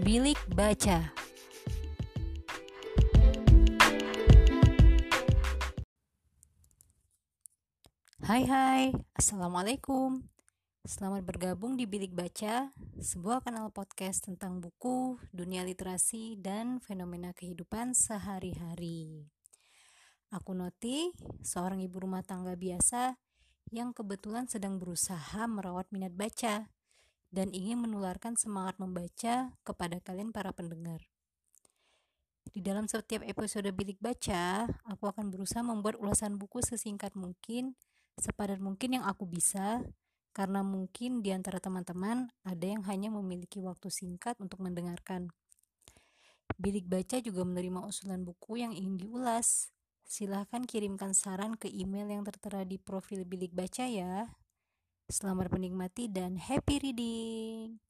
Bilik Baca. Hai hai, Assalamualaikum. Selamat bergabung di Bilik Baca Sebuah kanal podcast tentang buku, dunia literasi, dan fenomena kehidupan sehari-hari. Aku Noti, seorang ibu rumah tangga biasa yang kebetulan sedang berusaha merawat minat baca dan ingin menularkan semangat membaca kepada kalian para pendengar. Di dalam setiap episode bilik baca, aku akan berusaha membuat ulasan buku sesingkat mungkin, sepadat mungkin yang aku bisa, karena mungkin di antara teman-teman ada yang hanya memiliki waktu singkat untuk mendengarkan. Bilik baca juga menerima usulan buku yang ingin diulas. Silahkan kirimkan saran ke email yang tertera di profil bilik baca ya. Selamat menikmati dan happy reading.